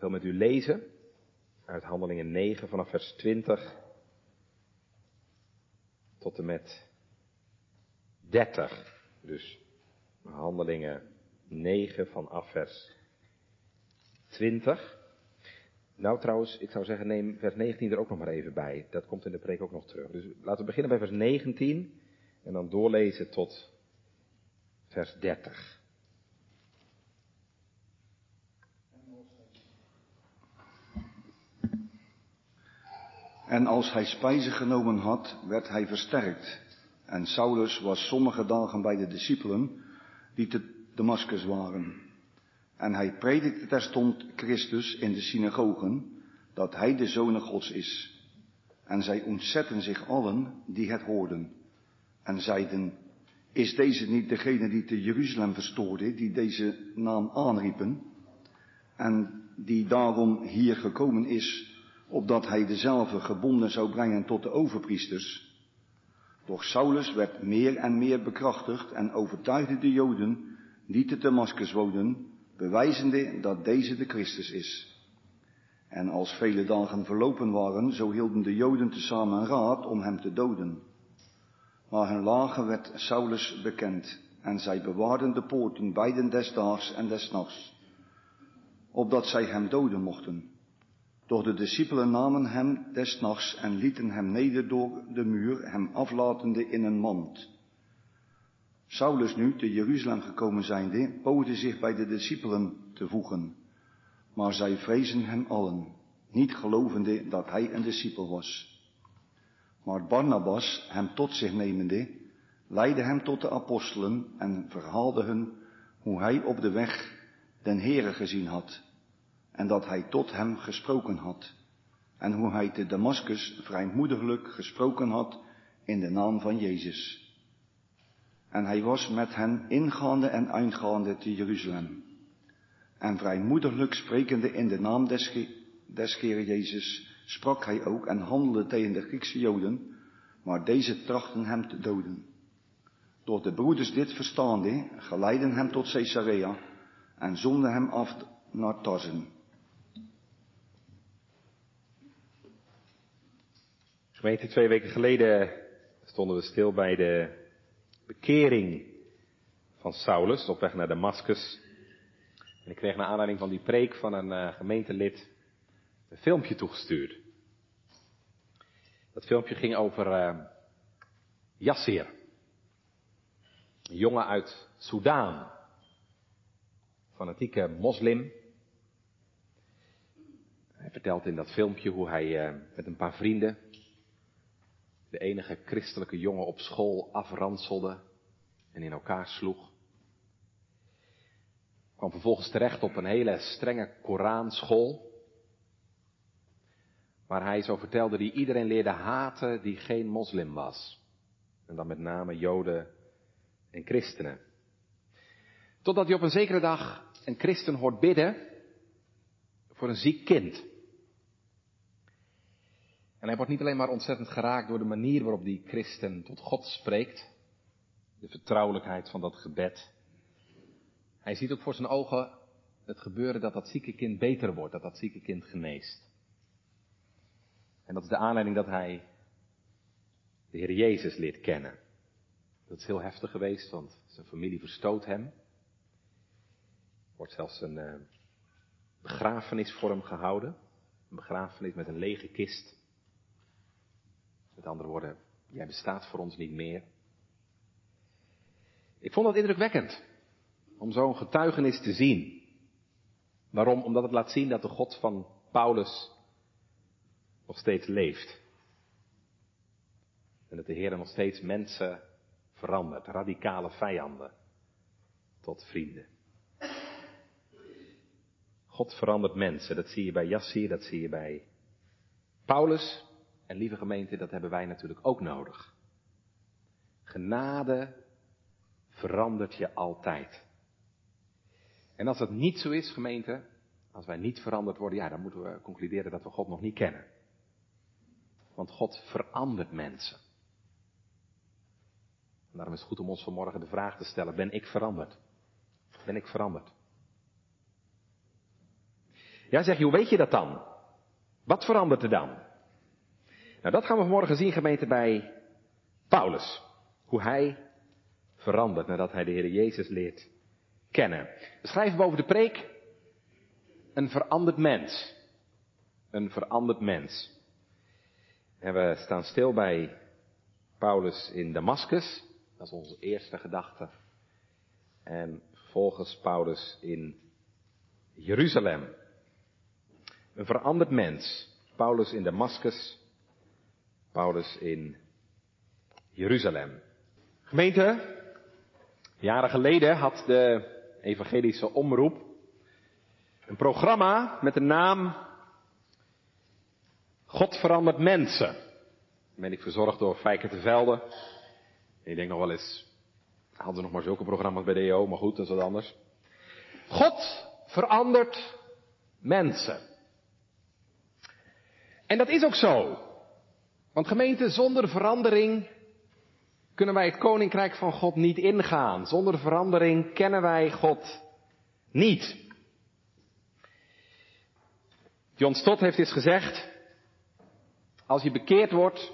Ik wil met u lezen uit Handelingen 9 vanaf vers 20 tot en met 30. Dus Handelingen 9 vanaf vers 20. Nou trouwens, ik zou zeggen neem vers 19 er ook nog maar even bij. Dat komt in de preek ook nog terug. Dus laten we beginnen bij vers 19 en dan doorlezen tot vers 30. En als hij spijzen genomen had, werd hij versterkt. En Saulus was sommige dagen bij de discipelen die te Damascus waren. En hij predikte terstond Christus in de synagogen, dat hij de Zoon Gods is. En zij ontzetten zich allen die het hoorden. En zeiden, is deze niet degene die te Jeruzalem verstoorde, die deze naam aanriepen? En die daarom hier gekomen is, opdat hij dezelfde gebonden zou brengen tot de overpriesters. Doch Saulus werd meer en meer bekrachtigd en overtuigde de Joden die te Damascus woonden, bewijzende dat deze de Christus is. En als vele dagen verlopen waren, zo hielden de Joden tezamen raad om hem te doden. Maar hun lagen werd Saulus bekend, en zij bewaarden de poorten beiden des daags en des nachts, opdat zij hem doden mochten. Doch de discipelen namen hem des nachts en lieten hem neder door de muur, hem aflatende in een mand. Saulus nu, te Jeruzalem gekomen zijnde, poogde zich bij de discipelen te voegen. Maar zij vrezen hem allen, niet gelovende dat hij een discipel was. Maar Barnabas, hem tot zich nemende, leidde hem tot de apostelen en verhaalde hun hoe hij op de weg den Heere gezien had en dat hij tot hem gesproken had en hoe hij te Damascus vrijmoediglijk gesproken had in de naam van Jezus. En hij was met hen ingaande en uitgaande te Jeruzalem. En vrijmoediglijk sprekende in de naam des, des Jezus, sprak hij ook en handelde tegen de Griekse Joden, maar deze trachten hem te doden. Door de broeders dit verstaande, geleidden hem tot Caesarea en zonden hem af naar Tarsen. Gemeente, twee weken geleden stonden we stil bij de bekering van Saulus op weg naar Damascus. En ik kreeg naar aanleiding van die preek van een uh, gemeentelid een filmpje toegestuurd. Dat filmpje ging over uh. Een jongen uit Soudaan. Fanatieke moslim. Hij vertelt in dat filmpje hoe hij uh, met een paar vrienden de enige christelijke jongen op school afranselde en in elkaar sloeg. Kwam vervolgens terecht op een hele strenge Koranschool. Waar hij, zo vertelde, die iedereen leerde haten die geen moslim was. En dan met name Joden en christenen. Totdat hij op een zekere dag een christen hoort bidden voor een ziek kind. En hij wordt niet alleen maar ontzettend geraakt door de manier waarop die christen tot God spreekt, de vertrouwelijkheid van dat gebed. Hij ziet ook voor zijn ogen het gebeuren dat dat zieke kind beter wordt, dat dat zieke kind geneest. En dat is de aanleiding dat hij de Heer Jezus leert kennen. Dat is heel heftig geweest, want zijn familie verstoot hem. Wordt zelfs een uh, begrafenis voor hem gehouden. Een begrafenis met een lege kist. Met andere woorden, jij bestaat voor ons niet meer. Ik vond dat indrukwekkend. Om zo'n getuigenis te zien. Waarom? Omdat het laat zien dat de God van Paulus nog steeds leeft. En dat de Heer nog steeds mensen verandert. Radicale vijanden tot vrienden. God verandert mensen. Dat zie je bij Jassir, dat zie je bij Paulus. En lieve gemeente, dat hebben wij natuurlijk ook nodig. Genade verandert je altijd. En als dat niet zo is, gemeente, als wij niet veranderd worden, ja, dan moeten we concluderen dat we God nog niet kennen. Want God verandert mensen. En daarom is het goed om ons vanmorgen de vraag te stellen, ben ik veranderd? Ben ik veranderd? Ja, zeg je, hoe weet je dat dan? Wat verandert er dan? Nou, dat gaan we vanmorgen zien, gemeente, bij Paulus. Hoe hij verandert nadat hij de Heer Jezus leert kennen. We schrijven boven de preek een veranderd mens. Een veranderd mens. En we staan stil bij Paulus in Damascus. Dat is onze eerste gedachte. En vervolgens Paulus in Jeruzalem. Een veranderd mens. Paulus in Damascus. Paulus in Jeruzalem. Gemeente, jaren geleden had de evangelische omroep een programma met de naam God verandert mensen. ben ik verzorgd door Fijker te Velde. Ik denk nog wel eens, hadden ze nog maar zulke programma's bij de EO, maar goed, dat is wat anders. God verandert mensen. En dat is ook zo. Want gemeente, zonder verandering kunnen wij het koninkrijk van God niet ingaan. Zonder verandering kennen wij God niet. John Stott heeft eens gezegd, als je bekeerd wordt,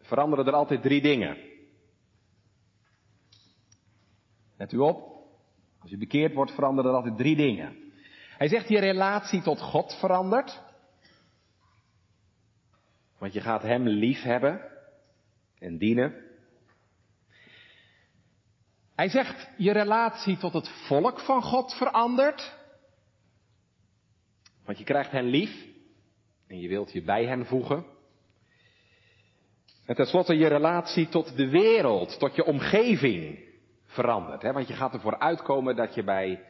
veranderen er altijd drie dingen. Let u op, als je bekeerd wordt, veranderen er altijd drie dingen. Hij zegt je relatie tot God verandert. Want je gaat Hem lief hebben en dienen. Hij zegt je relatie tot het volk van God verandert. Want je krijgt hen lief en je wilt je bij hen voegen. En tenslotte je relatie tot de wereld, tot je omgeving verandert. Hè? Want je gaat ervoor uitkomen dat je bij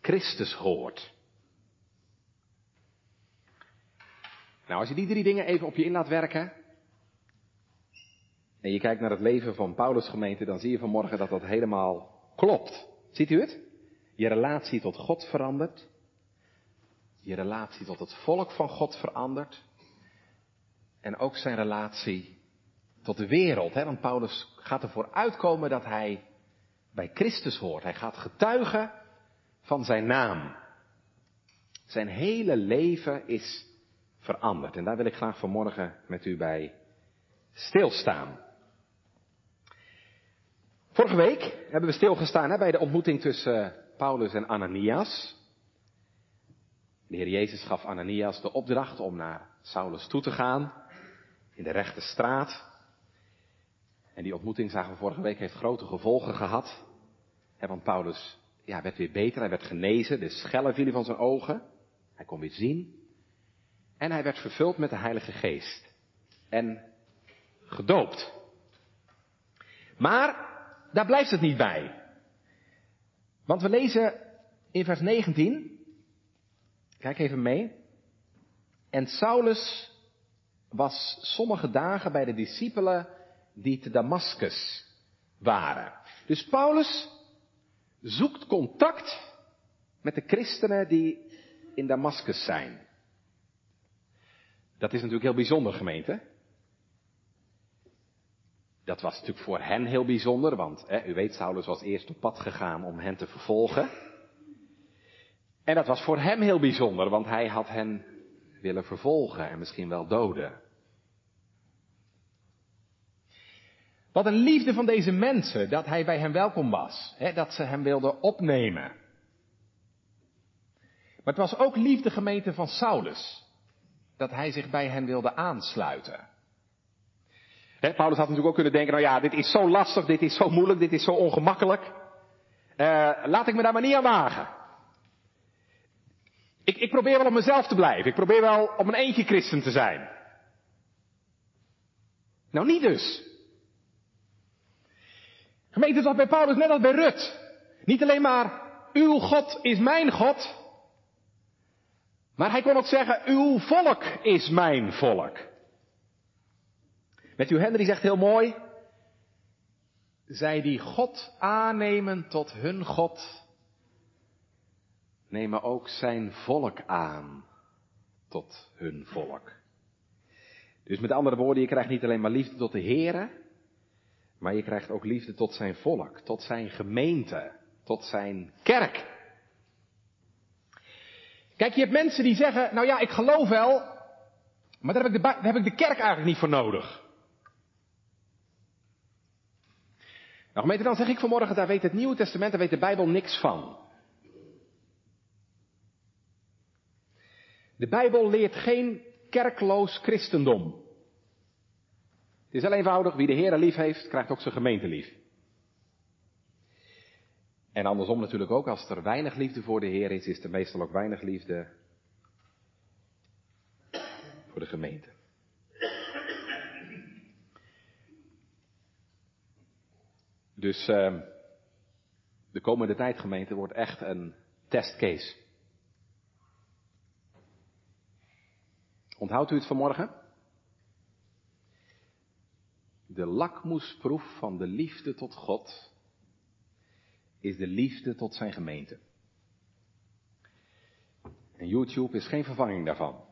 Christus hoort. Nou, als je die drie dingen even op je in laat werken. En je kijkt naar het leven van Paulus gemeente, dan zie je vanmorgen dat dat helemaal klopt. Ziet u het? Je relatie tot God verandert. Je relatie tot het volk van God verandert. En ook zijn relatie tot de wereld. Hè? Want Paulus gaat ervoor uitkomen dat hij bij Christus hoort. Hij gaat getuigen van zijn naam. Zijn hele leven is veranderd. En daar wil ik graag vanmorgen met u bij stilstaan. Vorige week hebben we stilgestaan hè, bij de ontmoeting tussen Paulus en Ananias. De Heer Jezus gaf Ananias de opdracht om naar Saulus toe te gaan in de rechte straat. En die ontmoeting, zagen we vorige week, heeft grote gevolgen gehad. want Paulus ja, werd weer beter, hij werd genezen, de schellen vielen van zijn ogen. Hij kon weer zien. En hij werd vervuld met de Heilige Geest. En gedoopt. Maar daar blijft het niet bij. Want we lezen in vers 19. Kijk even mee. En Saulus was sommige dagen bij de discipelen die te Damascus waren. Dus Paulus zoekt contact met de christenen die in Damascus zijn. Dat is natuurlijk heel bijzonder, gemeente. Dat was natuurlijk voor hen heel bijzonder, want hè, u weet, Saulus was eerst op pad gegaan om hen te vervolgen. En dat was voor hem heel bijzonder, want hij had hen willen vervolgen en misschien wel doden. Wat een liefde van deze mensen dat hij bij hen welkom was. Hè, dat ze hem wilden opnemen. Maar het was ook liefde gemeente van Saulus. Dat hij zich bij hen wilde aansluiten. Paulus had natuurlijk ook kunnen denken, nou ja, dit is zo lastig, dit is zo moeilijk, dit is zo ongemakkelijk. Uh, laat ik me daar maar niet aan wagen. Ik, ik probeer wel op mezelf te blijven. Ik probeer wel op mijn eentje christen te zijn. Nou, niet dus. Gemeente, was bij Paulus net als bij Rut. Niet alleen maar, uw God is mijn God. Maar hij kon ook zeggen, uw volk is mijn volk. Matthew Henry zegt heel mooi, zij die God aannemen tot hun God, nemen ook zijn volk aan tot hun volk. Dus met andere woorden, je krijgt niet alleen maar liefde tot de Here, maar je krijgt ook liefde tot zijn volk, tot zijn gemeente, tot zijn kerk. Kijk, je hebt mensen die zeggen, nou ja, ik geloof wel, maar daar heb ik de, heb ik de kerk eigenlijk niet voor nodig. Nou, gemeente, dan zeg ik vanmorgen, daar weet het Nieuwe Testament, daar weet de Bijbel niks van. De Bijbel leert geen kerkloos christendom. Het is heel eenvoudig, wie de Heer lief heeft, krijgt ook zijn gemeente lief. En andersom natuurlijk ook, als er weinig liefde voor de Heer is, is er meestal ook weinig liefde voor de gemeente. Dus uh, de komende tijd gemeente wordt echt een testcase. Onthoudt u het vanmorgen? De lakmoesproef van de liefde tot God is de liefde tot zijn gemeente. En YouTube is geen vervanging daarvan.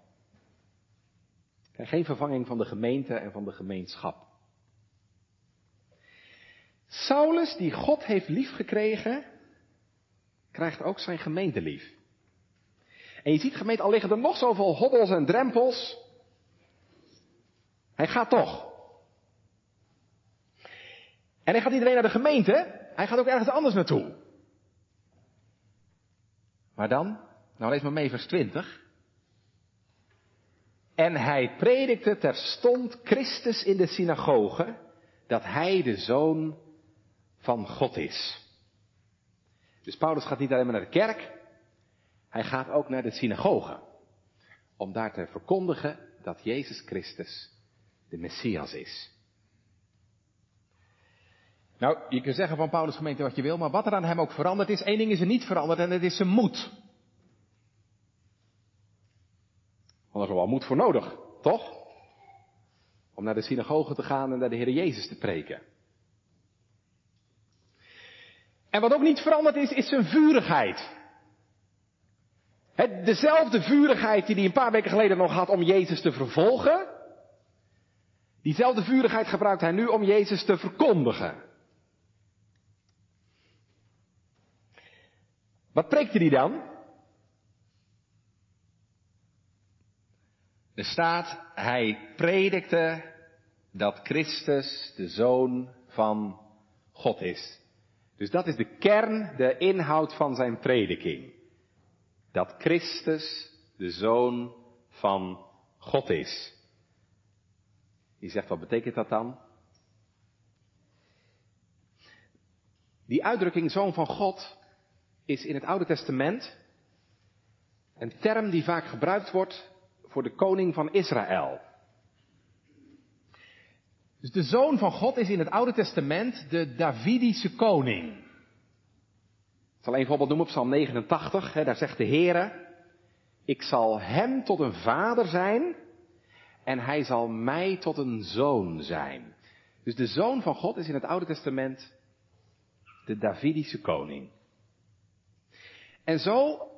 Geen vervanging van de gemeente en van de gemeenschap. Saulus, die God heeft liefgekregen, krijgt ook zijn gemeente lief. En je ziet gemeente, al liggen er nog zoveel hobbels en drempels, hij gaat toch. En hij gaat niet alleen naar de gemeente, hij gaat ook ergens anders naartoe. Maar dan, nou lees maar mee vers 20. En hij predikte terstond Christus in de synagoge, dat hij de zoon van God is. Dus Paulus gaat niet alleen maar naar de kerk, hij gaat ook naar de synagoge. Om daar te verkondigen dat Jezus Christus de Messias is. Nou, je kunt zeggen van Paulus gemeente wat je wil, maar wat er aan hem ook veranderd is, één ding is er niet veranderd en dat is zijn moed. Want er is wel moed voor nodig, toch? Om naar de synagoge te gaan en naar de Heer Jezus te preken. En wat ook niet veranderd is, is zijn vurigheid. Dezelfde vurigheid die hij een paar weken geleden nog had om Jezus te vervolgen. Diezelfde vurigheid gebruikt hij nu om Jezus te verkondigen. Wat preekte hij dan? Er staat, hij predikte dat Christus de Zoon van God is. Dus dat is de kern, de inhoud van zijn prediking. Dat Christus de Zoon van God is. Je zegt, wat betekent dat dan? Die uitdrukking Zoon van God is in het Oude Testament een term die vaak gebruikt wordt voor de koning van Israël. Dus de zoon van God is in het Oude Testament de Davidische koning. Ik zal een voorbeeld noemen op Psalm 89. Hè, daar zegt de Heere, ik zal hem tot een vader zijn en hij zal mij tot een zoon zijn. Dus de zoon van God is in het Oude Testament de Davidische koning. En zo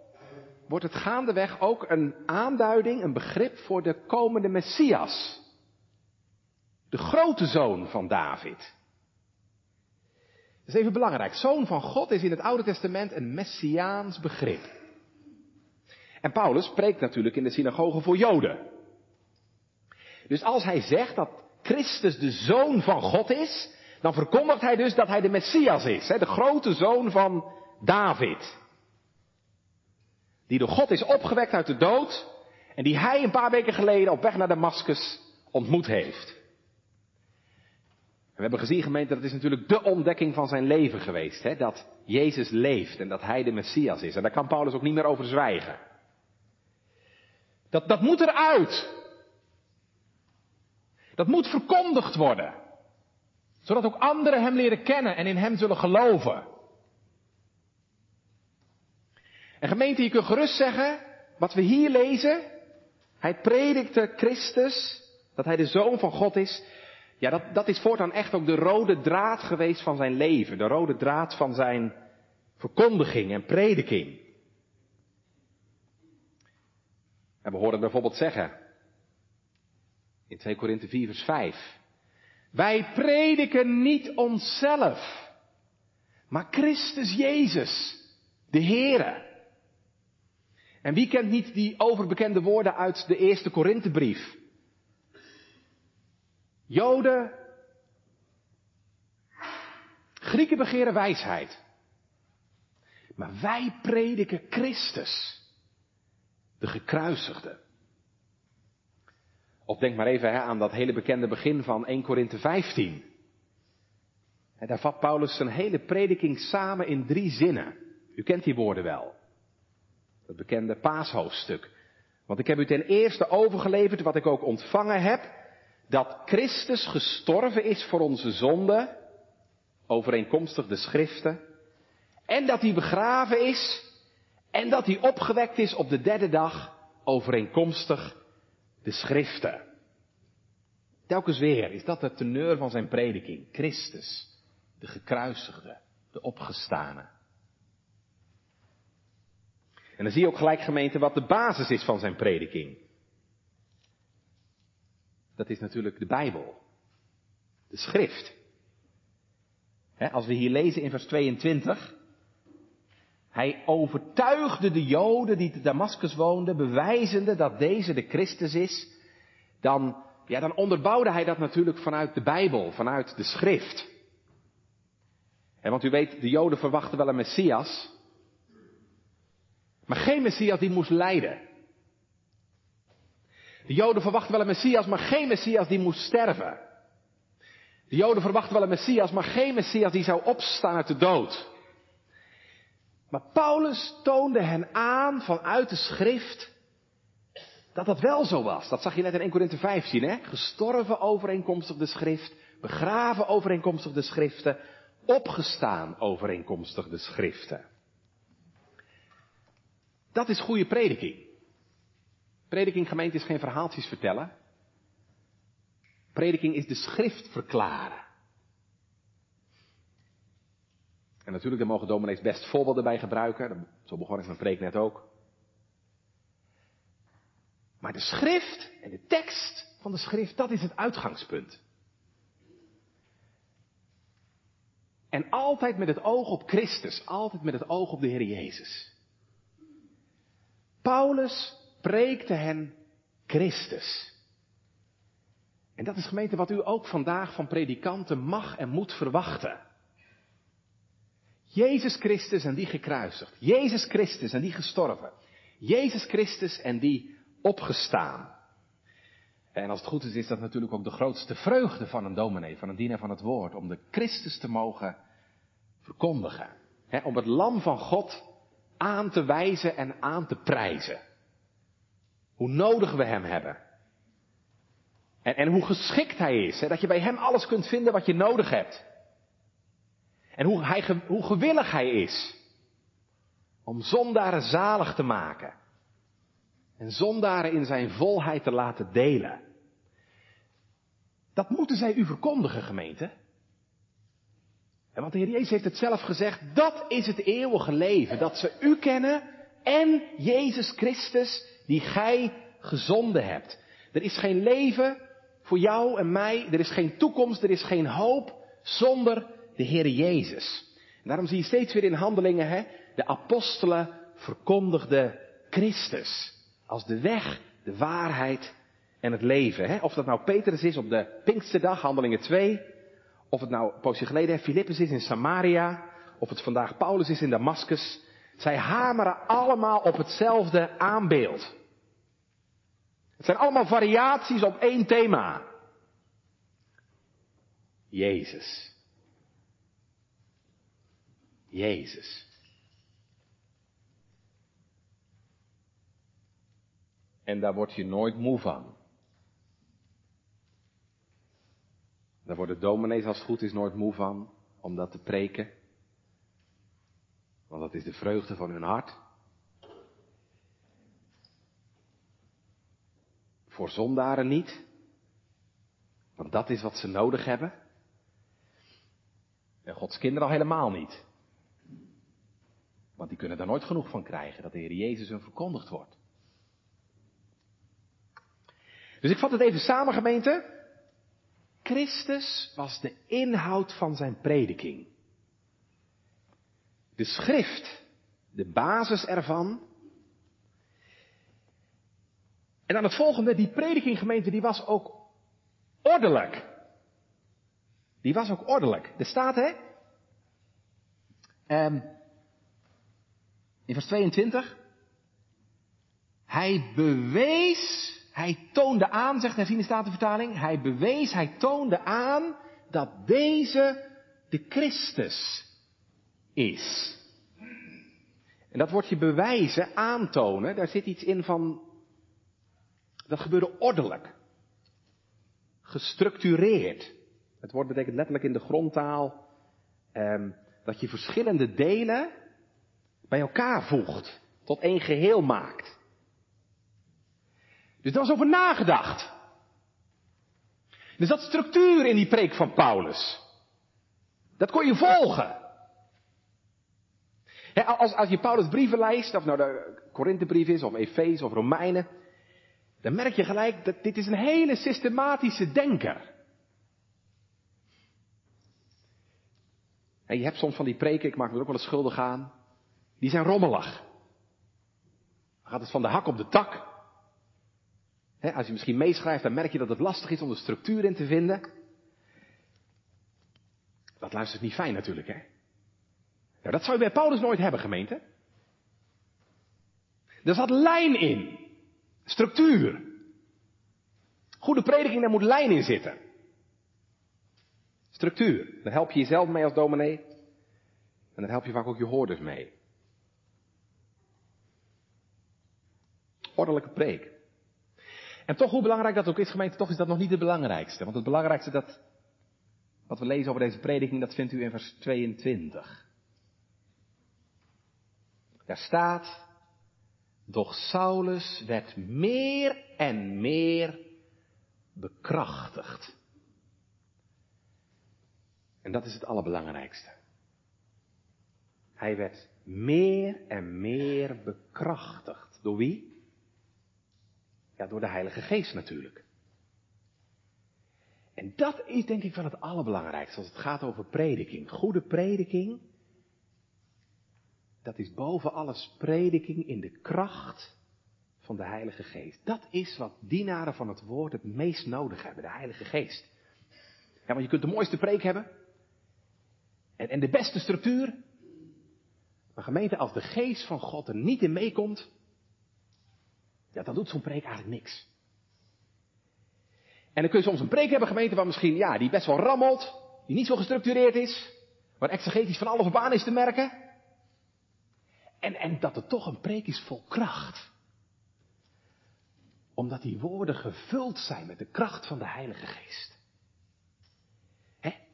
wordt het gaandeweg ook een aanduiding, een begrip voor de komende Messias. De grote zoon van David. Dat is even belangrijk. Zoon van God is in het Oude Testament een messiaans begrip. En Paulus spreekt natuurlijk in de synagoge voor Joden. Dus als hij zegt dat Christus de zoon van God is, dan verkondigt hij dus dat hij de Messias is, de grote zoon van David. Die door God is opgewekt uit de dood en die hij een paar weken geleden op weg naar Damascus ontmoet heeft. We hebben gezien, gemeente, dat is natuurlijk de ontdekking van zijn leven geweest. Hè? Dat Jezus leeft en dat hij de Messias is. En daar kan Paulus ook niet meer over zwijgen. Dat, dat moet eruit. Dat moet verkondigd worden. Zodat ook anderen hem leren kennen en in hem zullen geloven. En gemeente, je kunt gerust zeggen, wat we hier lezen, hij predikte Christus, dat hij de zoon van God is. Ja, dat, dat is voortaan echt ook de rode draad geweest van zijn leven, de rode draad van zijn verkondiging en prediking. En we horen bijvoorbeeld zeggen, in 2 Korinthe 4 vers 5, wij prediken niet onszelf, maar Christus Jezus, de Heere. En wie kent niet die overbekende woorden uit de eerste Korinthebrief? Joden, Grieken begeren wijsheid. Maar wij prediken Christus, de gekruisigde. Of denk maar even hè, aan dat hele bekende begin van 1 Korinthe 15. En daar vat Paulus zijn hele prediking samen in drie zinnen. U kent die woorden wel. Het bekende paashoofdstuk. Want ik heb u ten eerste overgeleverd wat ik ook ontvangen heb. Dat Christus gestorven is voor onze zonde. Overeenkomstig de schriften. En dat hij begraven is. En dat hij opgewekt is op de derde dag. Overeenkomstig de schriften. Telkens weer is dat de teneur van zijn prediking. Christus, de gekruisigde, de opgestane. En dan zie je ook gelijk gemeente wat de basis is van zijn prediking. Dat is natuurlijk de Bijbel. De schrift. als we hier lezen in vers 22. Hij overtuigde de Joden die te Damascus woonden, bewijzende dat deze de Christus is. Dan, ja, dan onderbouwde hij dat natuurlijk vanuit de Bijbel, vanuit de schrift. En want u weet, de Joden verwachten wel een Messias. Maar geen Messias die moest lijden. De Joden verwachten wel een Messias, maar geen Messias die moest sterven. De Joden verwachten wel een Messias, maar geen Messias die zou opstaan uit de dood. Maar Paulus toonde hen aan vanuit de schrift dat dat wel zo was. Dat zag je net in 1 Korinthe 15, hè? Gestorven overeenkomstig de schrift, begraven overeenkomstig de schriften, opgestaan overeenkomstig de schriften. Dat is goede prediking. Prediking gemeente is geen verhaaltjes vertellen. Prediking is de schrift verklaren. En natuurlijk, daar mogen dominees best voorbeelden bij gebruiken. Zo begon ik mijn preek net ook. Maar de schrift en de tekst van de schrift, dat is het uitgangspunt. En altijd met het oog op Christus, altijd met het oog op de Heer Jezus. Paulus preekte hen Christus. En dat is gemeente wat u ook vandaag van predikanten mag en moet verwachten. Jezus Christus en die gekruisigd. Jezus Christus en die gestorven. Jezus Christus en die opgestaan. En als het goed is, is dat natuurlijk ook de grootste vreugde van een dominee, van een dienaar van het woord, om de Christus te mogen verkondigen. om het lam van God aan te wijzen en aan te prijzen. Hoe nodig we hem hebben. En, en hoe geschikt hij is. dat je bij hem alles kunt vinden wat je nodig hebt. En hoe, hij, hoe gewillig hij is om zondaren zalig te maken. En zondaren in zijn volheid te laten delen. Dat moeten zij u verkondigen, gemeente. En want de Heer Jezus heeft het zelf gezegd, dat is het eeuwige leven. Dat ze u kennen en Jezus Christus die gij gezonden hebt. Er is geen leven voor jou en mij, er is geen toekomst, er is geen hoop zonder de Heer Jezus. En daarom zie je steeds weer in handelingen, hè, de apostelen verkondigden Christus als de weg, de waarheid en het leven. Hè. Of dat nou Petrus is op de Pinksterdag, handelingen 2, of het nou een poosje geleden Filippus is in Samaria, of het vandaag Paulus is in Damascus. Zij hameren allemaal op hetzelfde aanbeeld. Het zijn allemaal variaties op één thema. Jezus. Jezus. En daar word je nooit moe van. Daar worden dominees als het goed is nooit moe van om dat te preken. Want dat is de vreugde van hun hart. Voor zondaren niet. Want dat is wat ze nodig hebben. En Gods kinderen al helemaal niet. Want die kunnen daar nooit genoeg van krijgen dat de Heer Jezus hun verkondigd wordt. Dus ik vat het even samen, gemeente. Christus was de inhoud van zijn prediking. De schrift, de basis ervan. En dan het volgende, die prediking gemeente, die was ook ordelijk. Die was ook ordelijk. Er staat, hè? Um, in vers 22. Hij bewees, hij toonde aan, zegt de statenvertaling. Hij bewees, hij toonde aan dat deze de Christus is. En dat woordje bewijzen, aantonen, daar zit iets in van, dat gebeurde ordelijk. Gestructureerd. Het woord betekent letterlijk in de grondtaal eh, dat je verschillende delen bij elkaar voegt, tot één geheel maakt. Dus daar was over nagedacht. Er zat structuur in die preek van Paulus. Dat kon je volgen. als, als je Paulus brieven leest, of nou de Korinthebrief is, of Efeze of Romeinen, dan merk je gelijk dat dit is een hele systematische denker. En je hebt soms van die preken, ik maak me er ook wel eens schuldig aan, die zijn rommelig. Dan gaat het van de hak op de tak. Als je misschien meeschrijft, dan merk je dat het lastig is om de structuur in te vinden. Dat luistert niet fijn natuurlijk, hè? Nou, dat zou je bij Paulus nooit hebben, gemeente. Er zat lijn in. Structuur. Goede prediking, daar moet lijn in zitten. Structuur. Daar help je jezelf mee als dominee. En daar help je vaak ook je hoorders mee. Ordelijke preek. En toch, hoe belangrijk dat ook is, gemeente, toch is dat nog niet het belangrijkste. Want het belangrijkste dat, wat we lezen over deze prediking, dat vindt u in vers 22. Daar staat, doch Saulus werd meer en meer bekrachtigd. En dat is het allerbelangrijkste. Hij werd meer en meer bekrachtigd. Door wie? Ja, door de Heilige Geest natuurlijk. En dat is denk ik wel het allerbelangrijkste als het gaat over prediking. Goede prediking, dat is boven alles prediking in de kracht van de Heilige Geest. Dat is wat dienaren van het woord het meest nodig hebben, de Heilige Geest. Ja, want je kunt de mooiste preek hebben, en, en de beste structuur. Maar gemeente, als de geest van God er niet in meekomt, ja, dan doet zo'n preek eigenlijk niks. En dan kun je soms een preek hebben, gemeente, waar misschien, ja, die best wel rammelt, die niet zo gestructureerd is, waar exegetisch van alles op aan is te merken. En, en dat het toch een preek is vol kracht. Omdat die woorden gevuld zijn met de kracht van de Heilige Geest.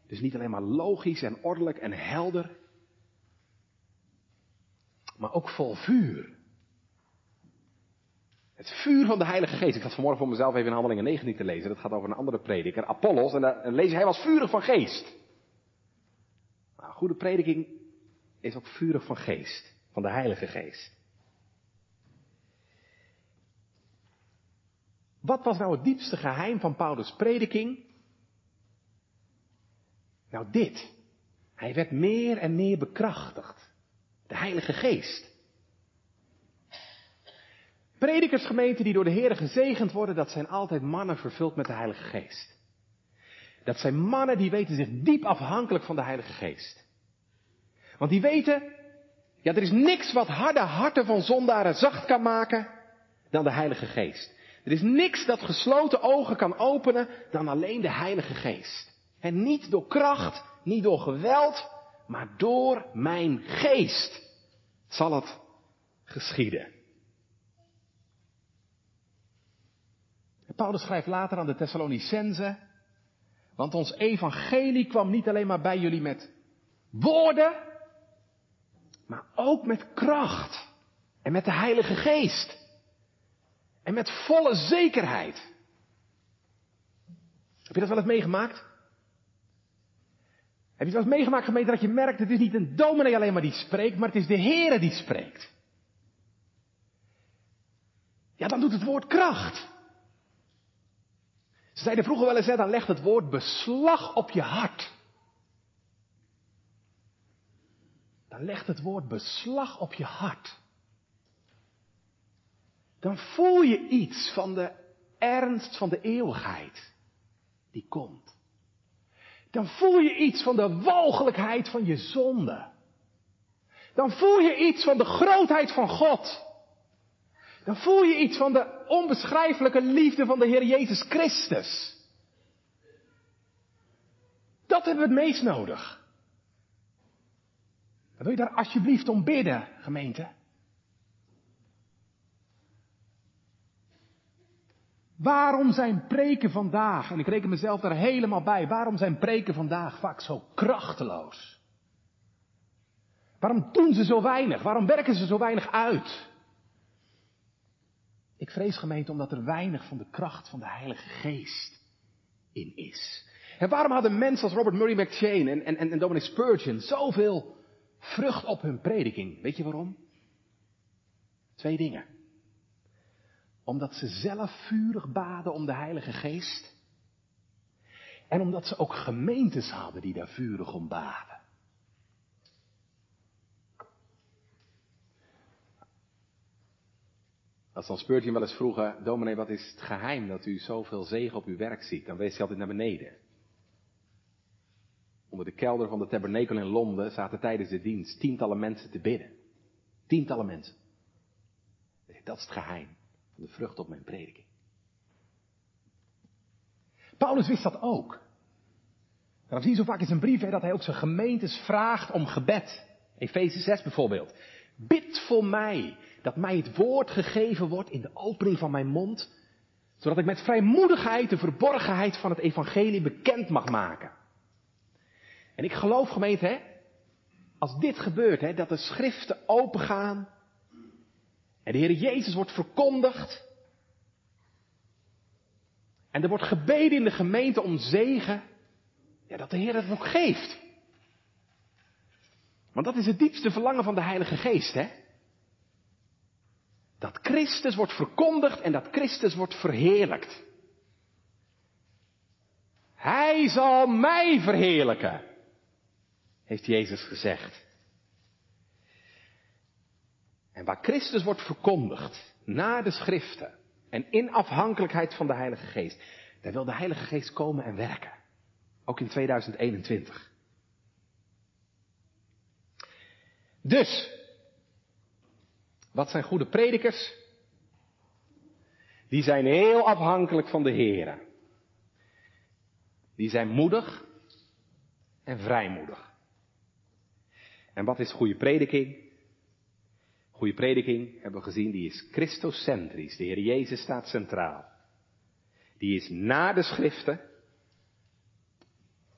Dus niet alleen maar logisch en ordelijk en helder, maar ook vol vuur. Het vuur van de Heilige Geest. Ik had vanmorgen voor mezelf even in Handelingen 19 te lezen. Dat gaat over een andere prediker, Apollos. En daar lees hij was vurig van geest. Nou, goede prediking is ook vurig van geest. Van de Heilige Geest. Wat was nou het diepste geheim van Paulus' prediking? Nou, dit. Hij werd meer en meer bekrachtigd. De Heilige Geest. Predikersgemeenten die door de Heer gezegend worden, dat zijn altijd mannen vervuld met de Heilige Geest. Dat zijn mannen die weten zich diep afhankelijk van de Heilige Geest. Want die weten, ja, er is niks wat harde harten van zondaren zacht kan maken dan de Heilige Geest. Er is niks dat gesloten ogen kan openen dan alleen de Heilige Geest. En niet door kracht, niet door geweld, maar door mijn geest zal het geschieden. Paulus schrijft later aan de Thessalonicense, want ons evangelie kwam niet alleen maar bij jullie met woorden, maar ook met kracht en met de Heilige Geest. En met volle zekerheid. Heb je dat wel eens meegemaakt? Heb je wel eens meegemaakt, gemeente, dat je merkt, het is niet een dominee alleen maar die spreekt, maar het is de Heere die spreekt. Ja, dan doet het woord kracht. Ze zeiden vroeger wel eens, dan legt het woord beslag op je hart. Dan legt het woord beslag op je hart. dan voel je iets van de ernst van de eeuwigheid die komt. Dan voel je iets van de walgelijkheid van je zonde. Dan voel je iets van de grootheid van God. Dan voel je iets van de onbeschrijfelijke liefde van de Heer Jezus Christus. Dat hebben we het meest nodig. Dan wil je daar alsjeblieft om bidden, gemeente. Waarom zijn preken vandaag, en ik reken mezelf daar helemaal bij, waarom zijn preken vandaag vaak zo krachteloos? Waarom doen ze zo weinig? Waarom werken ze zo weinig uit? Ik vrees gemeente omdat er weinig van de kracht van de Heilige Geest in is. En waarom hadden mensen als Robert Murray McChain en, en, en Dominic Spurgeon zoveel vrucht op hun prediking? Weet je waarom? Twee dingen. Omdat ze zelf vurig baden om de Heilige Geest. En omdat ze ook gemeentes hadden die daar vurig om baden. Als dan Spurgeon wel eens vroegen, dominee, wat is het geheim dat u zoveel zegen op uw werk ziet? Dan wees hij altijd naar beneden. Onder de kelder van de tabernakel in Londen zaten tijdens de dienst tientallen mensen te bidden. Tientallen mensen. Dat is het geheim van de vrucht op mijn prediking. Paulus wist dat ook. Dan zie je zo vaak in zijn brief hè, dat hij ook zijn gemeentes vraagt om gebed. Efeze 6 bijvoorbeeld. Bid voor mij dat mij het woord gegeven wordt in de opening van mijn mond, zodat ik met vrijmoedigheid de verborgenheid van het evangelie bekend mag maken. En ik geloof gemeente, hè, als dit gebeurt, hè, dat de schriften opengaan en de Heer Jezus wordt verkondigd en er wordt gebeden in de gemeente om zegen, ja, dat de Heer het ook geeft. Want dat is het diepste verlangen van de Heilige Geest, hè? Dat Christus wordt verkondigd en dat Christus wordt verheerlijkt. Hij zal mij verheerlijken, heeft Jezus gezegd. En waar Christus wordt verkondigd, naar de schriften en in afhankelijkheid van de Heilige Geest, daar wil de Heilige Geest komen en werken. Ook in 2021. Dus, wat zijn goede predikers? Die zijn heel afhankelijk van de Heer. Die zijn moedig en vrijmoedig. En wat is goede prediking? Goede prediking, hebben we gezien, die is christocentrisch. De Heer Jezus staat centraal. Die is na de schriften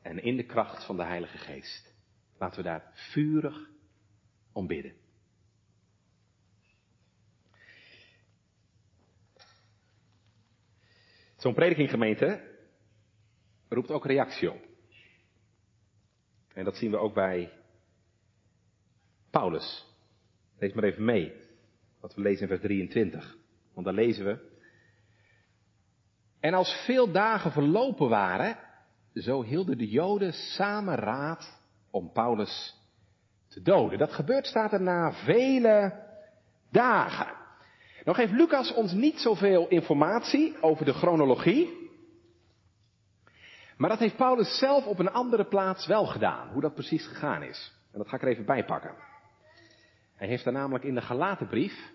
en in de kracht van de Heilige Geest. Laten we daar vurig om bidden. Zo'n predikinggemeente roept ook reactie op. En dat zien we ook bij Paulus. Lees maar even mee, wat we lezen in vers 23. Want daar lezen we. En als veel dagen verlopen waren, zo hielden de Joden samen raad om Paulus te doden. Dat gebeurt, staat er na vele dagen. Nou geeft Lucas ons niet zoveel informatie over de chronologie. Maar dat heeft Paulus zelf op een andere plaats wel gedaan, hoe dat precies gegaan is. En dat ga ik er even bij pakken. Hij heeft daar namelijk in de Galatenbrief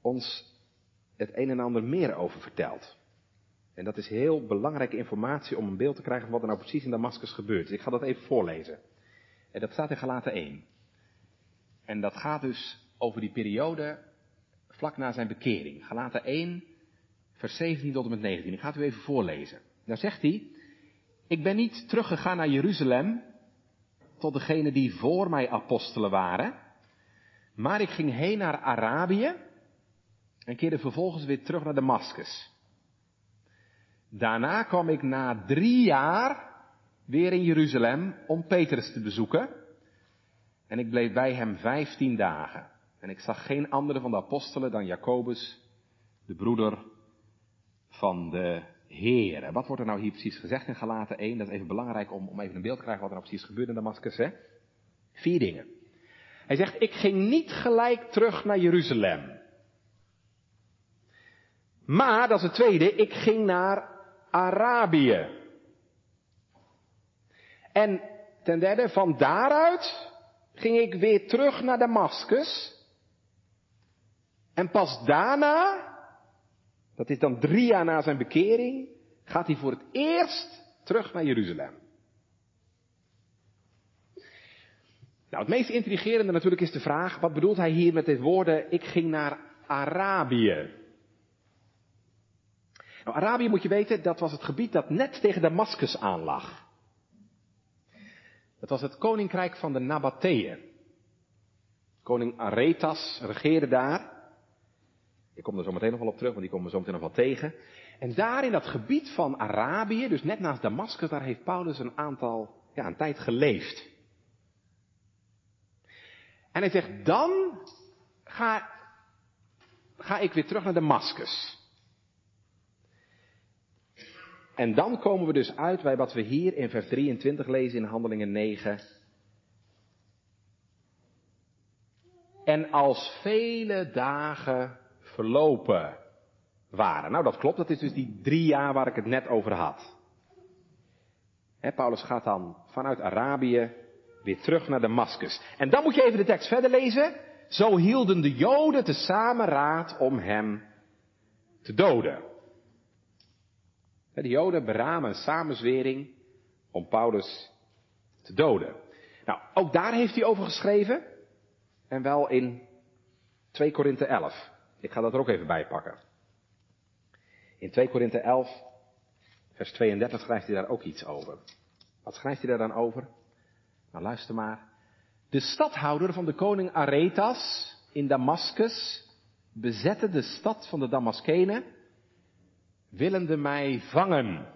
ons het een en ander meer over verteld. En dat is heel belangrijke informatie om een beeld te krijgen van wat er nou precies in Damascus gebeurt. Dus ik ga dat even voorlezen. En dat staat in Galaten 1. En dat gaat dus over die periode vlak na zijn bekering. Galaten 1, vers 17 tot en met 19. Ik ga het u even voorlezen. Daar zegt hij, ik ben niet teruggegaan naar Jeruzalem tot degene die voor mij apostelen waren, maar ik ging heen naar Arabië en keerde vervolgens weer terug naar Damascus. Daarna kwam ik na drie jaar weer in Jeruzalem om Petrus te bezoeken. En ik bleef bij hem vijftien dagen. En ik zag geen andere van de apostelen dan Jacobus, de broeder van de Heer. Wat wordt er nou hier precies gezegd in Galaten 1? Dat is even belangrijk om, om even een beeld te krijgen wat er nou precies gebeurde in Damascus. Hè? Vier dingen. Hij zegt, ik ging niet gelijk terug naar Jeruzalem. Maar, dat is het tweede, ik ging naar Arabië. En ten derde, van daaruit ging ik weer terug naar Damascus. En pas daarna, dat is dan drie jaar na zijn bekering, gaat hij voor het eerst terug naar Jeruzalem. Nou, het meest intrigerende natuurlijk is de vraag, wat bedoelt hij hier met dit woorden, ik ging naar Arabië? Nou, Arabië moet je weten, dat was het gebied dat net tegen Damascus aanlag. Dat was het koninkrijk van de Nabateeën. Koning Aretas regeerde daar. Ik kom er zo meteen nog wel op terug, want die komen we zo meteen nog wel tegen. En daar in dat gebied van Arabië, dus net naast Damascus, daar heeft Paulus een aantal, ja, een tijd geleefd. En hij zegt, dan ga, ga ik weer terug naar Damascus. En dan komen we dus uit bij wat we hier in vers 23 lezen in Handelingen 9. En als vele dagen verlopen waren. Nou, dat klopt. Dat is dus die drie jaar waar ik het net over had. Paulus gaat dan vanuit Arabië weer terug naar Damascus. En dan moet je even de tekst verder lezen. Zo hielden de Joden tezamen raad om hem te doden. De Joden beramen een samenzwering om Paulus te doden. Nou, ook daar heeft hij over geschreven. En wel in 2 Korinthe 11. Ik ga dat er ook even bij pakken. In 2 Korinthe 11, vers 32 schrijft hij daar ook iets over. Wat schrijft hij daar dan over? Nou, luister maar. De stadhouder van de koning Aretas in Damascus bezette de stad van de Damaskenen willende mij vangen.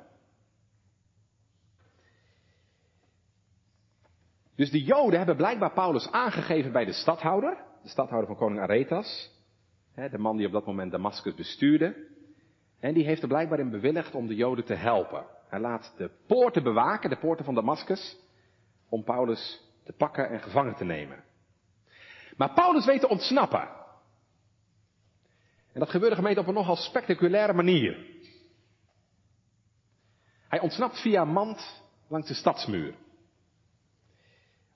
Dus de Joden hebben blijkbaar Paulus aangegeven bij de stadhouder, de stadhouder van koning Aretas, de man die op dat moment Damascus bestuurde. En die heeft er blijkbaar in bewilligd om de Joden te helpen. Hij laat de poorten bewaken, de poorten van Damascus, om Paulus te pakken en gevangen te nemen. Maar Paulus weet te ontsnappen. En dat gebeurde gemeente op een nogal spectaculaire manier. Hij ontsnapt via een mand langs de stadsmuur.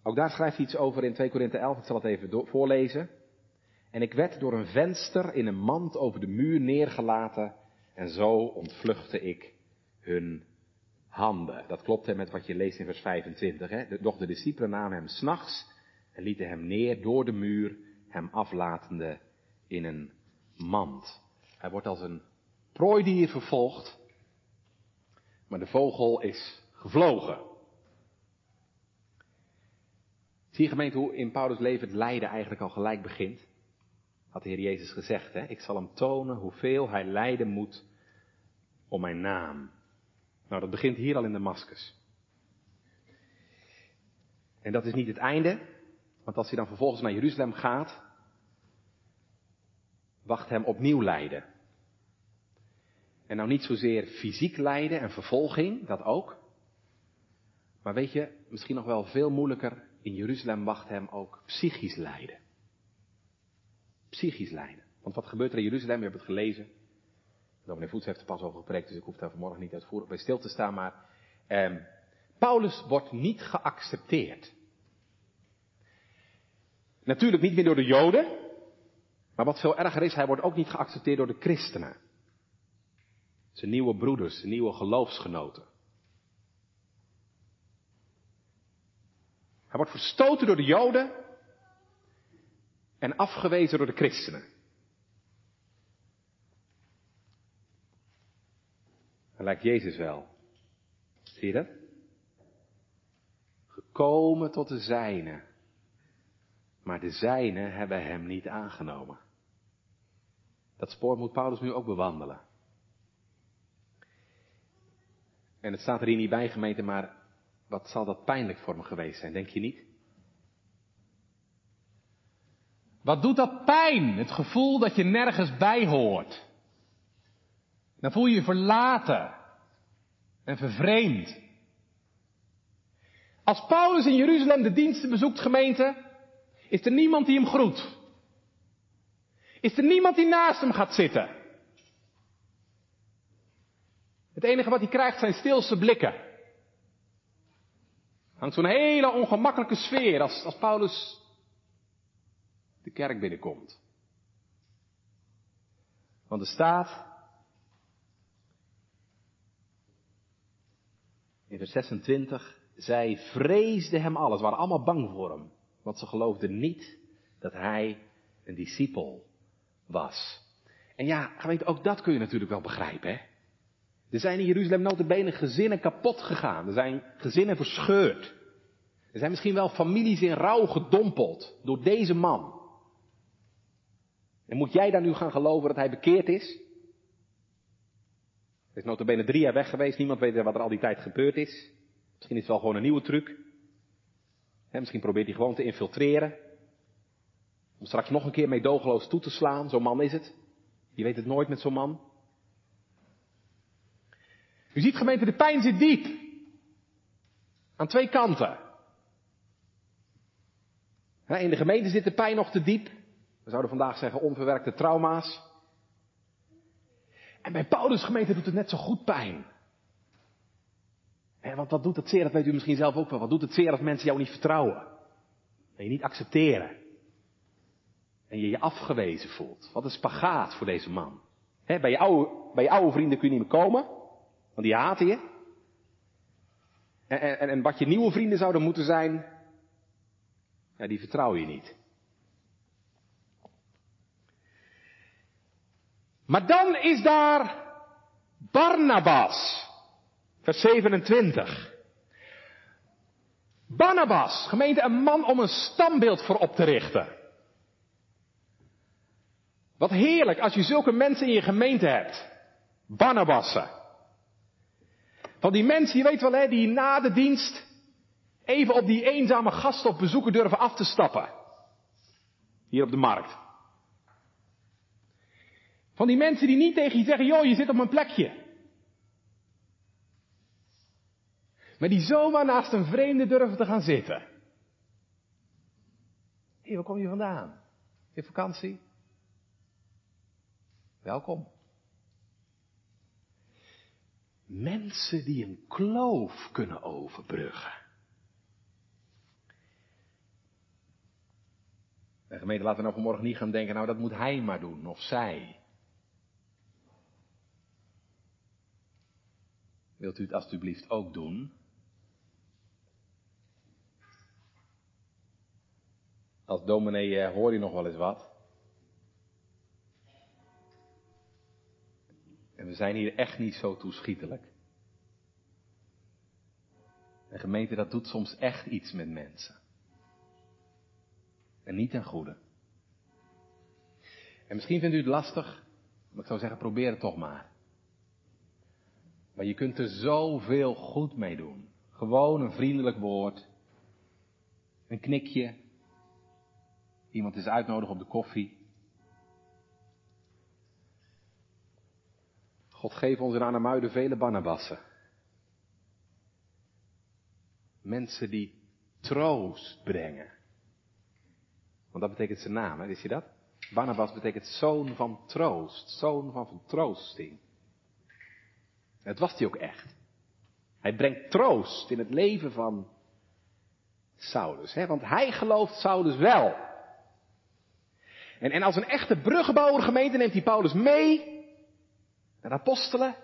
Ook daar schrijft hij iets over in 2 Korinthe 11, ik zal het even voorlezen. En ik werd door een venster in een mand over de muur neergelaten en zo ontvluchtte ik hun handen. Dat klopt met wat je leest in vers 25. Hè? Doch de discipelen namen hem s'nachts en lieten hem neer door de muur, hem aflatende in een mand. Hij wordt als een prooidier vervolgd maar de vogel is gevlogen. Zie je gemeente hoe in Paulus' leven het lijden eigenlijk al gelijk begint? Had de Heer Jezus gezegd, hè? Ik zal hem tonen hoeveel hij lijden moet om mijn naam. Nou, dat begint hier al in Damascus. En dat is niet het einde, want als hij dan vervolgens naar Jeruzalem gaat, wacht hem opnieuw lijden. En nou niet zozeer fysiek lijden en vervolging, dat ook. Maar weet je, misschien nog wel veel moeilijker, in Jeruzalem wacht hem ook psychisch lijden. Psychisch lijden. Want wat gebeurt er in Jeruzalem? We hebben het gelezen. Dominee Voets heeft er pas over gepreekt, dus ik hoef daar vanmorgen niet uitvoerig bij stil te staan. Maar eh, Paulus wordt niet geaccepteerd. Natuurlijk niet meer door de Joden. Maar wat veel erger is, hij wordt ook niet geaccepteerd door de christenen. Zijn nieuwe broeders, zijn nieuwe geloofsgenoten. Hij wordt verstoten door de Joden en afgewezen door de christenen. Hij lijkt Jezus wel. Zie je dat? Gekomen tot de zijnen. Maar de zijnen hebben hem niet aangenomen. Dat spoor moet Paulus nu ook bewandelen. En het staat er hier niet bij, gemeente, maar wat zal dat pijnlijk voor me geweest zijn, denk je niet? Wat doet dat pijn? Het gevoel dat je nergens bij hoort. Dan voel je je verlaten en vervreemd. Als Paulus in Jeruzalem de diensten bezoekt, gemeente, is er niemand die hem groet. Is er niemand die naast hem gaat zitten. Het enige wat hij krijgt zijn stilste blikken. Hangt zo'n hele ongemakkelijke sfeer als, als Paulus de kerk binnenkomt. Want er staat in vers 26, zij vreesden hem alles, waren allemaal bang voor hem. Want ze geloofden niet dat hij een discipel was. En ja, gemeente, ook dat kun je natuurlijk wel begrijpen, hè? Er zijn in Jeruzalem notabene gezinnen kapot gegaan. Er zijn gezinnen verscheurd. Er zijn misschien wel families in rouw gedompeld door deze man. En moet jij dan nu gaan geloven dat hij bekeerd is? Hij is notabene drie jaar weg geweest. Niemand weet wat er al die tijd gebeurd is. Misschien is het wel gewoon een nieuwe truc. misschien probeert hij gewoon te infiltreren. Om straks nog een keer meedogenloos toe te slaan. Zo'n man is het. Je weet het nooit met zo'n man. U ziet gemeente, de pijn zit diep. Aan twee kanten. In de gemeente zit de pijn nog te diep. We zouden vandaag zeggen onverwerkte trauma's. En bij Paulus gemeente doet het net zo goed pijn. want wat doet het zeer, dat weet u misschien zelf ook wel. Wat doet het zeer als mensen jou niet vertrouwen? En je niet accepteren. En je je afgewezen voelt. Wat een spagaat voor deze man. bij, je oude, bij je oude vrienden kun je niet meer komen. Want die haten je. En, en, en wat je nieuwe vrienden zouden moeten zijn, ja, die vertrouw je niet. Maar dan is daar Barnabas, vers 27. Barnabas, gemeente, een man om een standbeeld voor op te richten. Wat heerlijk als je zulke mensen in je gemeente hebt. Barnabassen. Van die mensen, je weet wel hè, die na de dienst even op die eenzame gast op bezoeken durven af te stappen. Hier op de markt. Van die mensen die niet tegen je zeggen, joh, je zit op mijn plekje. Maar die zomaar naast een vreemde durven te gaan zitten. Hé, hey, waar kom je vandaan? Je vakantie? Welkom. Mensen die een kloof kunnen overbruggen. De gemeente, laten we nou vanmorgen niet gaan denken, nou dat moet hij maar doen, of zij. Wilt u het alstublieft ook doen? Als dominee eh, hoor je nog wel eens wat. En we zijn hier echt niet zo toeschietelijk. En gemeente, dat doet soms echt iets met mensen. En niet ten goede. En misschien vindt u het lastig, maar ik zou zeggen, probeer het toch maar. Maar je kunt er zoveel goed mee doen. Gewoon een vriendelijk woord. Een knikje. Iemand is uitnodigen op de koffie. God geef ons in Arnhemuiden vele Barnabassen. Mensen die troost brengen. Want dat betekent zijn naam, hè? wist je dat? Barnabas betekent zoon van troost, zoon van vertroosting. Dat was hij ook echt. Hij brengt troost in het leven van Saulus, hè? want hij gelooft Saulus wel. En, en als een echte bruggenbouwer gemeente neemt hij Paulus mee naar de apostelen.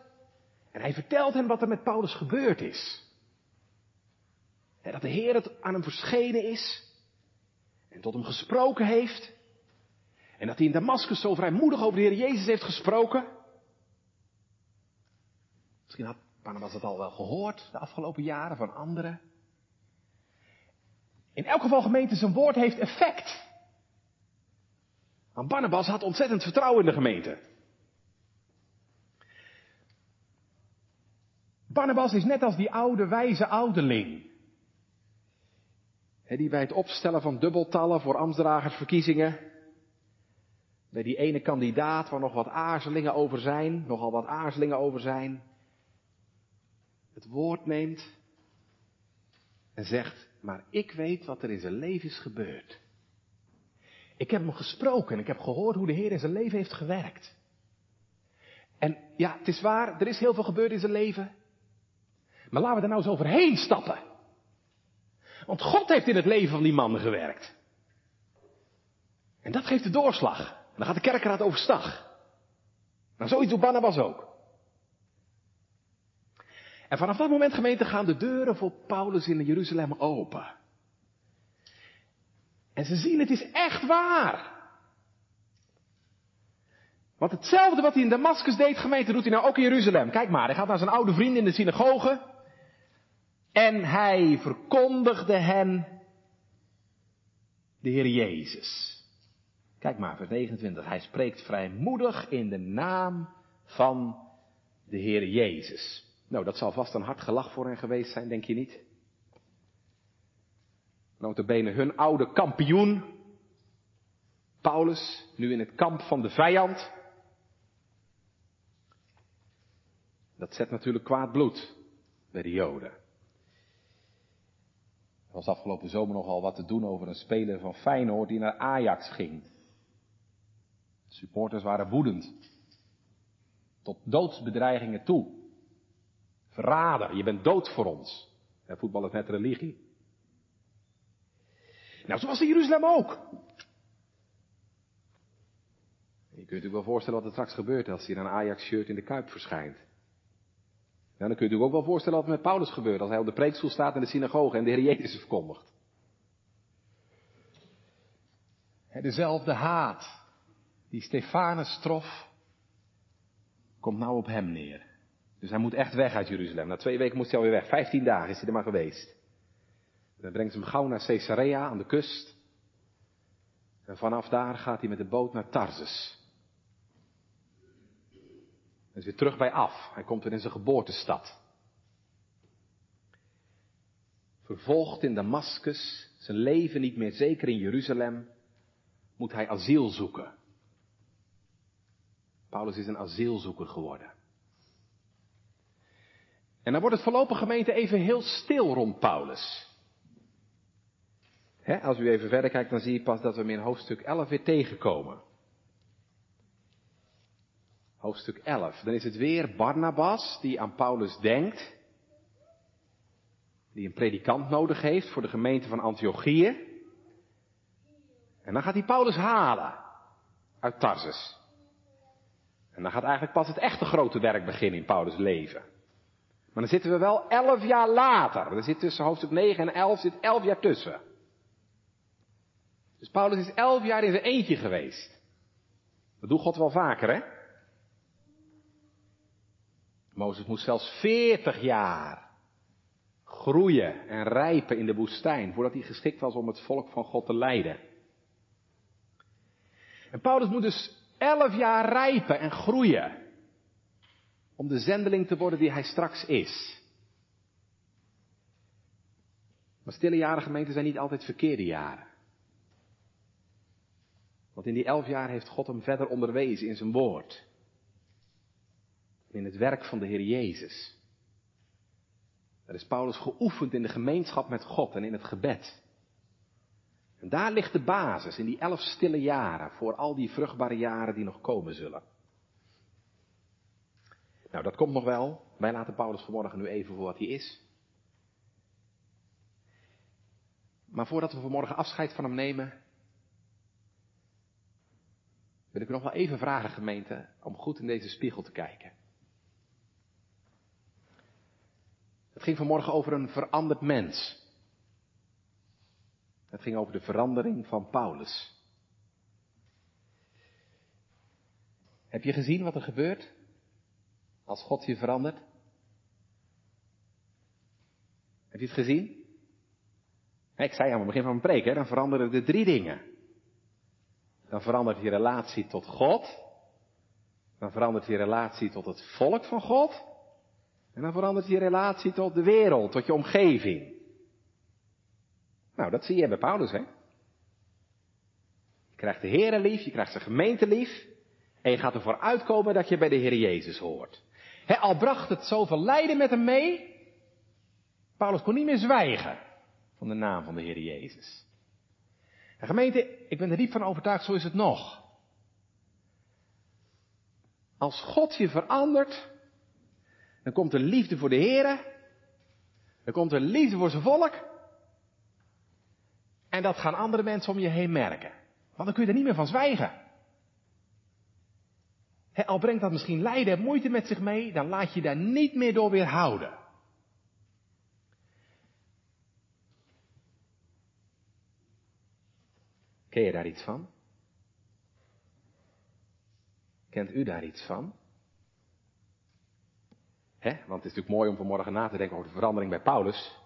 En hij vertelt hen wat er met Paulus gebeurd is. Dat de Heer het aan hem verschenen is. En tot hem gesproken heeft. En dat hij in Damascus zo vrijmoedig over de Heer Jezus heeft gesproken. Misschien had Barnabas het al wel gehoord de afgelopen jaren van anderen. In elk geval gemeente, zijn woord heeft effect. Want Barnabas had ontzettend vertrouwen in de gemeente. Barnabas is net als die oude wijze ouderling. die bij het opstellen van dubbeltallen voor ambtsdragersverkiezingen, bij die ene kandidaat waar nog wat aarzelingen over zijn, nogal wat aarzelingen over zijn, het woord neemt en zegt, maar ik weet wat er in zijn leven is gebeurd. Ik heb hem gesproken en ik heb gehoord hoe de Heer in zijn leven heeft gewerkt. En ja, het is waar, er is heel veel gebeurd in zijn leven. Maar laten we er nou eens overheen stappen. Want God heeft in het leven van die man gewerkt. En dat geeft de doorslag. En dan gaat de kerkraad overstag. Nou, zoiets doet Barnabas ook. En vanaf dat moment, gemeente, gaan de deuren voor Paulus in Jeruzalem open. En ze zien, het is echt waar. Want hetzelfde wat hij in Damascus deed, gemeente, doet hij nou ook in Jeruzalem. Kijk maar, hij gaat naar zijn oude vrienden in de synagoge. En hij verkondigde hen de Heer Jezus. Kijk maar, vers 29. Hij spreekt vrijmoedig in de naam van de Heer Jezus. Nou, dat zal vast een hard gelach voor hen geweest zijn, denk je niet? Notabene hun oude kampioen, Paulus, nu in het kamp van de vijand. Dat zet natuurlijk kwaad bloed bij de Joden. Er was afgelopen zomer nogal wat te doen over een speler van Feyenoord die naar Ajax ging. Supporters waren woedend. Tot doodsbedreigingen toe. Verrader, je bent dood voor ons. Ja, voetbal is net religie. Nou, zo was in Jeruzalem ook. Je kunt natuurlijk wel voorstellen wat er straks gebeurt als hij in een Ajax-shirt in de Kuip verschijnt. Ja, dan kun je je ook wel voorstellen wat er met Paulus gebeurt als hij op de preekstoel staat in de synagoge en de Heer Jezus verkondigt. Dezelfde haat die Stefanus trof, komt nou op hem neer. Dus hij moet echt weg uit Jeruzalem. Na twee weken moest hij alweer weg. Vijftien dagen is hij er maar geweest. Dan brengt ze hem gauw naar Caesarea aan de kust. En vanaf daar gaat hij met de boot naar Tarsus. Hij is weer terug bij af. Hij komt weer in zijn geboortestad. Vervolgd in Damascus, zijn leven niet meer zeker in Jeruzalem, moet hij asiel zoeken. Paulus is een asielzoeker geworden. En dan wordt het voorlopig gemeente even heel stil rond Paulus. als u even verder kijkt, dan zie je pas dat we hem in hoofdstuk 11 weer tegenkomen. Hoofdstuk 11. Dan is het weer Barnabas die aan Paulus denkt. Die een predikant nodig heeft voor de gemeente van Antiochië. En dan gaat hij Paulus halen uit Tarsus. En dan gaat eigenlijk pas het echte grote werk beginnen in Paulus' leven. Maar dan zitten we wel elf jaar later. Er zit tussen hoofdstuk 9 en 11 zit elf jaar tussen. Dus Paulus is elf jaar in zijn eentje geweest. Dat doet God wel vaker, hè? Mozes moest zelfs veertig jaar groeien en rijpen in de woestijn, voordat hij geschikt was om het volk van God te leiden. En Paulus moet dus elf jaar rijpen en groeien om de zendeling te worden die hij straks is. Maar stille jaren gemeenten zijn niet altijd verkeerde jaren. Want in die elf jaar heeft God hem verder onderwezen in zijn woord. In het werk van de Heer Jezus. Daar is Paulus geoefend in de gemeenschap met God en in het gebed. En daar ligt de basis in die elf stille jaren voor al die vruchtbare jaren die nog komen zullen. Nou, dat komt nog wel. Wij laten Paulus vanmorgen nu even voor wat hij is. Maar voordat we vanmorgen afscheid van hem nemen, wil ik u nog wel even vragen, gemeente, om goed in deze spiegel te kijken. Het ging vanmorgen over een veranderd mens. Het ging over de verandering van Paulus. Heb je gezien wat er gebeurt als God je verandert? Heb je het gezien? Ik zei aan het begin van mijn preek, hè, dan veranderen er drie dingen. Dan verandert je relatie tot God. Dan verandert je relatie tot het volk van God. En dan verandert je relatie tot de wereld, tot je omgeving. Nou, dat zie je bij Paulus, hè? Je krijgt de Heer lief, je krijgt zijn gemeente lief. En je gaat ervoor uitkomen dat je bij de Heer Jezus hoort. He, al bracht het zoveel lijden met hem mee. Paulus kon niet meer zwijgen van de naam van de Heer Jezus. gemeente, ik ben er diep van overtuigd, zo is het nog. Als God je verandert, dan komt er liefde voor de Heer, dan komt er liefde voor zijn volk. En dat gaan andere mensen om je heen merken. Want dan kun je er niet meer van zwijgen. Al brengt dat misschien lijden en moeite met zich mee, dan laat je daar niet meer door weerhouden. Ken je daar iets van? Kent u daar iets van? He? Want het is natuurlijk mooi om vanmorgen na te denken over de verandering bij Paulus.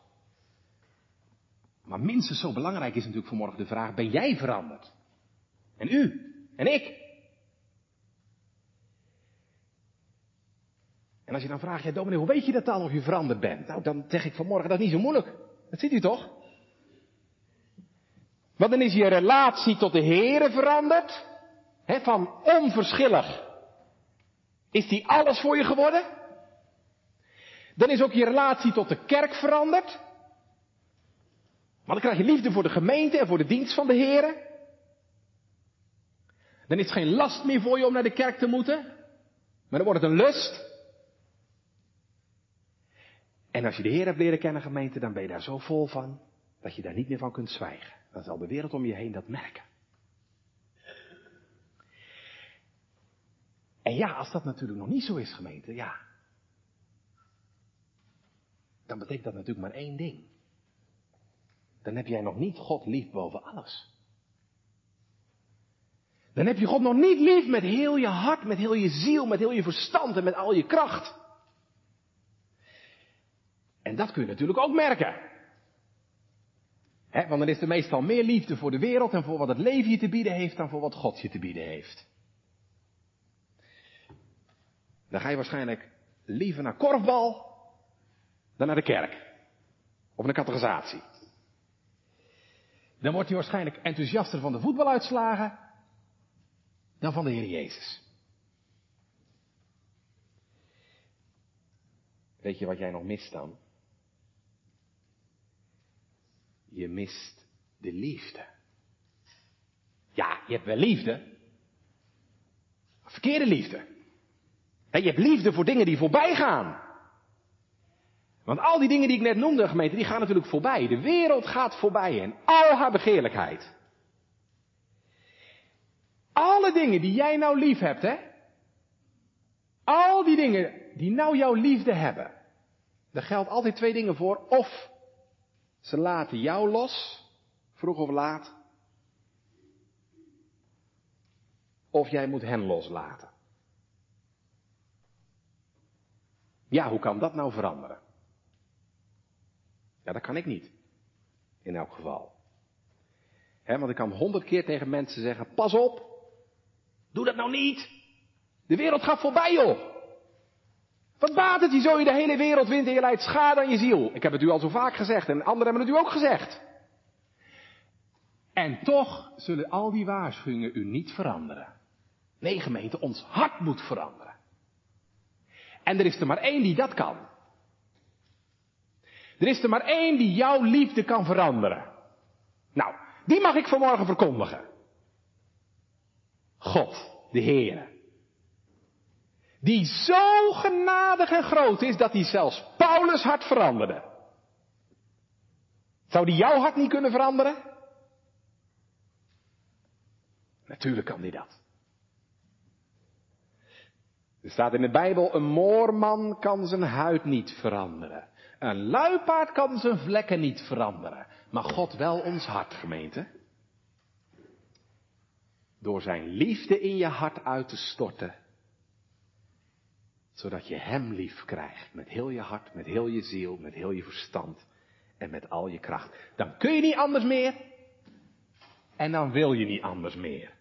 Maar minstens zo belangrijk is natuurlijk vanmorgen de vraag, ben jij veranderd? En u? En ik? En als je dan vraagt, ja dominee, hoe weet je dat dan of je veranderd bent? Nou, dan zeg ik vanmorgen, dat niet zo moeilijk. Dat ziet u toch? Want dan is je relatie tot de Here veranderd. He, van onverschillig. Is die alles voor je geworden? Dan is ook je relatie tot de kerk veranderd. Want dan krijg je liefde voor de gemeente en voor de dienst van de Here. Dan is het geen last meer voor je om naar de kerk te moeten. Maar dan wordt het een lust. En als je de Heer hebt leren kennen, gemeente, dan ben je daar zo vol van, dat je daar niet meer van kunt zwijgen. Dan zal de wereld om je heen dat merken. En ja, als dat natuurlijk nog niet zo is, gemeente, ja. Dan betekent dat natuurlijk maar één ding. Dan heb jij nog niet God lief boven alles. Dan heb je God nog niet lief met heel je hart, met heel je ziel, met heel je verstand en met al je kracht. En dat kun je natuurlijk ook merken. He, want dan is er meestal meer liefde voor de wereld en voor wat het leven je te bieden heeft dan voor wat God je te bieden heeft. Dan ga je waarschijnlijk liever naar korfbal dan naar de kerk. Of naar categorisatie. Dan wordt hij waarschijnlijk enthousiaster van de voetbaluitslagen dan van de Heer Jezus. Weet je wat jij nog mist dan? Je mist de liefde. Ja, je hebt wel liefde. Verkeerde liefde. je hebt liefde voor dingen die voorbij gaan. Want al die dingen die ik net noemde, gemeente, die gaan natuurlijk voorbij. De wereld gaat voorbij en al haar begeerlijkheid. Alle dingen die jij nou lief hebt, hè? Al die dingen die nou jouw liefde hebben. Daar geldt altijd twee dingen voor. Of ze laten jou los, vroeg of laat. Of jij moet hen loslaten. Ja, hoe kan dat nou veranderen? Ja, dat kan ik niet. In elk geval. He, want ik kan honderd keer tegen mensen zeggen, pas op, doe dat nou niet. De wereld gaat voorbij, joh. Wat baat het je zo je de hele wereld wint en je leidt schade aan je ziel? Ik heb het u al zo vaak gezegd en anderen hebben het u ook gezegd. En toch zullen al die waarschuwingen u niet veranderen. Nee, gemeente, ons hart moet veranderen. En er is er maar één die dat kan. Er is er maar één die jouw liefde kan veranderen. Nou, die mag ik vanmorgen verkondigen. God, de Heer. Die zo genadig en groot is dat hij zelfs Paulus hart veranderde. Zou die jouw hart niet kunnen veranderen? Natuurlijk kan die dat. Er staat in de Bijbel, een moorman kan zijn huid niet veranderen. Een luipaard kan zijn vlekken niet veranderen. Maar God wel ons hart, gemeente. Door zijn liefde in je hart uit te storten, zodat je Hem lief krijgt. Met heel je hart, met heel je ziel, met heel je verstand en met al je kracht. Dan kun je niet anders meer. En dan wil je niet anders meer.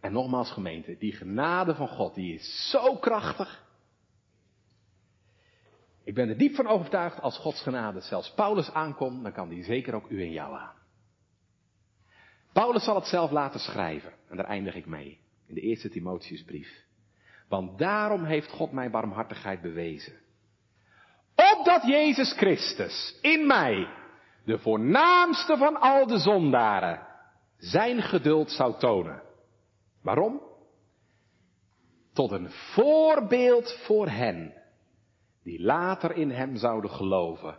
En nogmaals gemeente, die genade van God, die is zo krachtig. Ik ben er diep van overtuigd, als Gods genade zelfs Paulus aankomt, dan kan die zeker ook u en jou aan. Paulus zal het zelf laten schrijven, en daar eindig ik mee, in de eerste Timotheusbrief. Want daarom heeft God mijn barmhartigheid bewezen. Opdat Jezus Christus in mij, de voornaamste van al de zondaren, zijn geduld zou tonen. Waarom? tot een voorbeeld voor hen die later in hem zouden geloven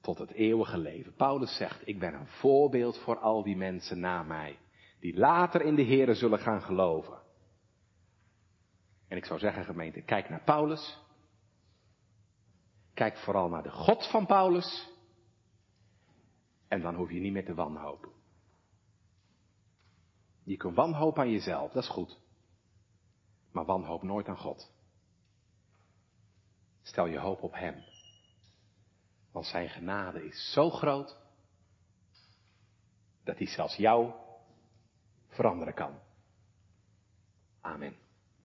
tot het eeuwige leven. Paulus zegt, ik ben een voorbeeld voor al die mensen na mij, die later in de Here zullen gaan geloven. En ik zou zeggen, gemeente, kijk naar Paulus. Kijk vooral naar de God van Paulus. En dan hoef je niet meer te wanhopen. Je kunt wanhopen aan jezelf, dat is goed. Maar wanhoop nooit aan God. Stel je hoop op Hem. Want Zijn genade is zo groot dat Hij zelfs jou veranderen kan. Amen.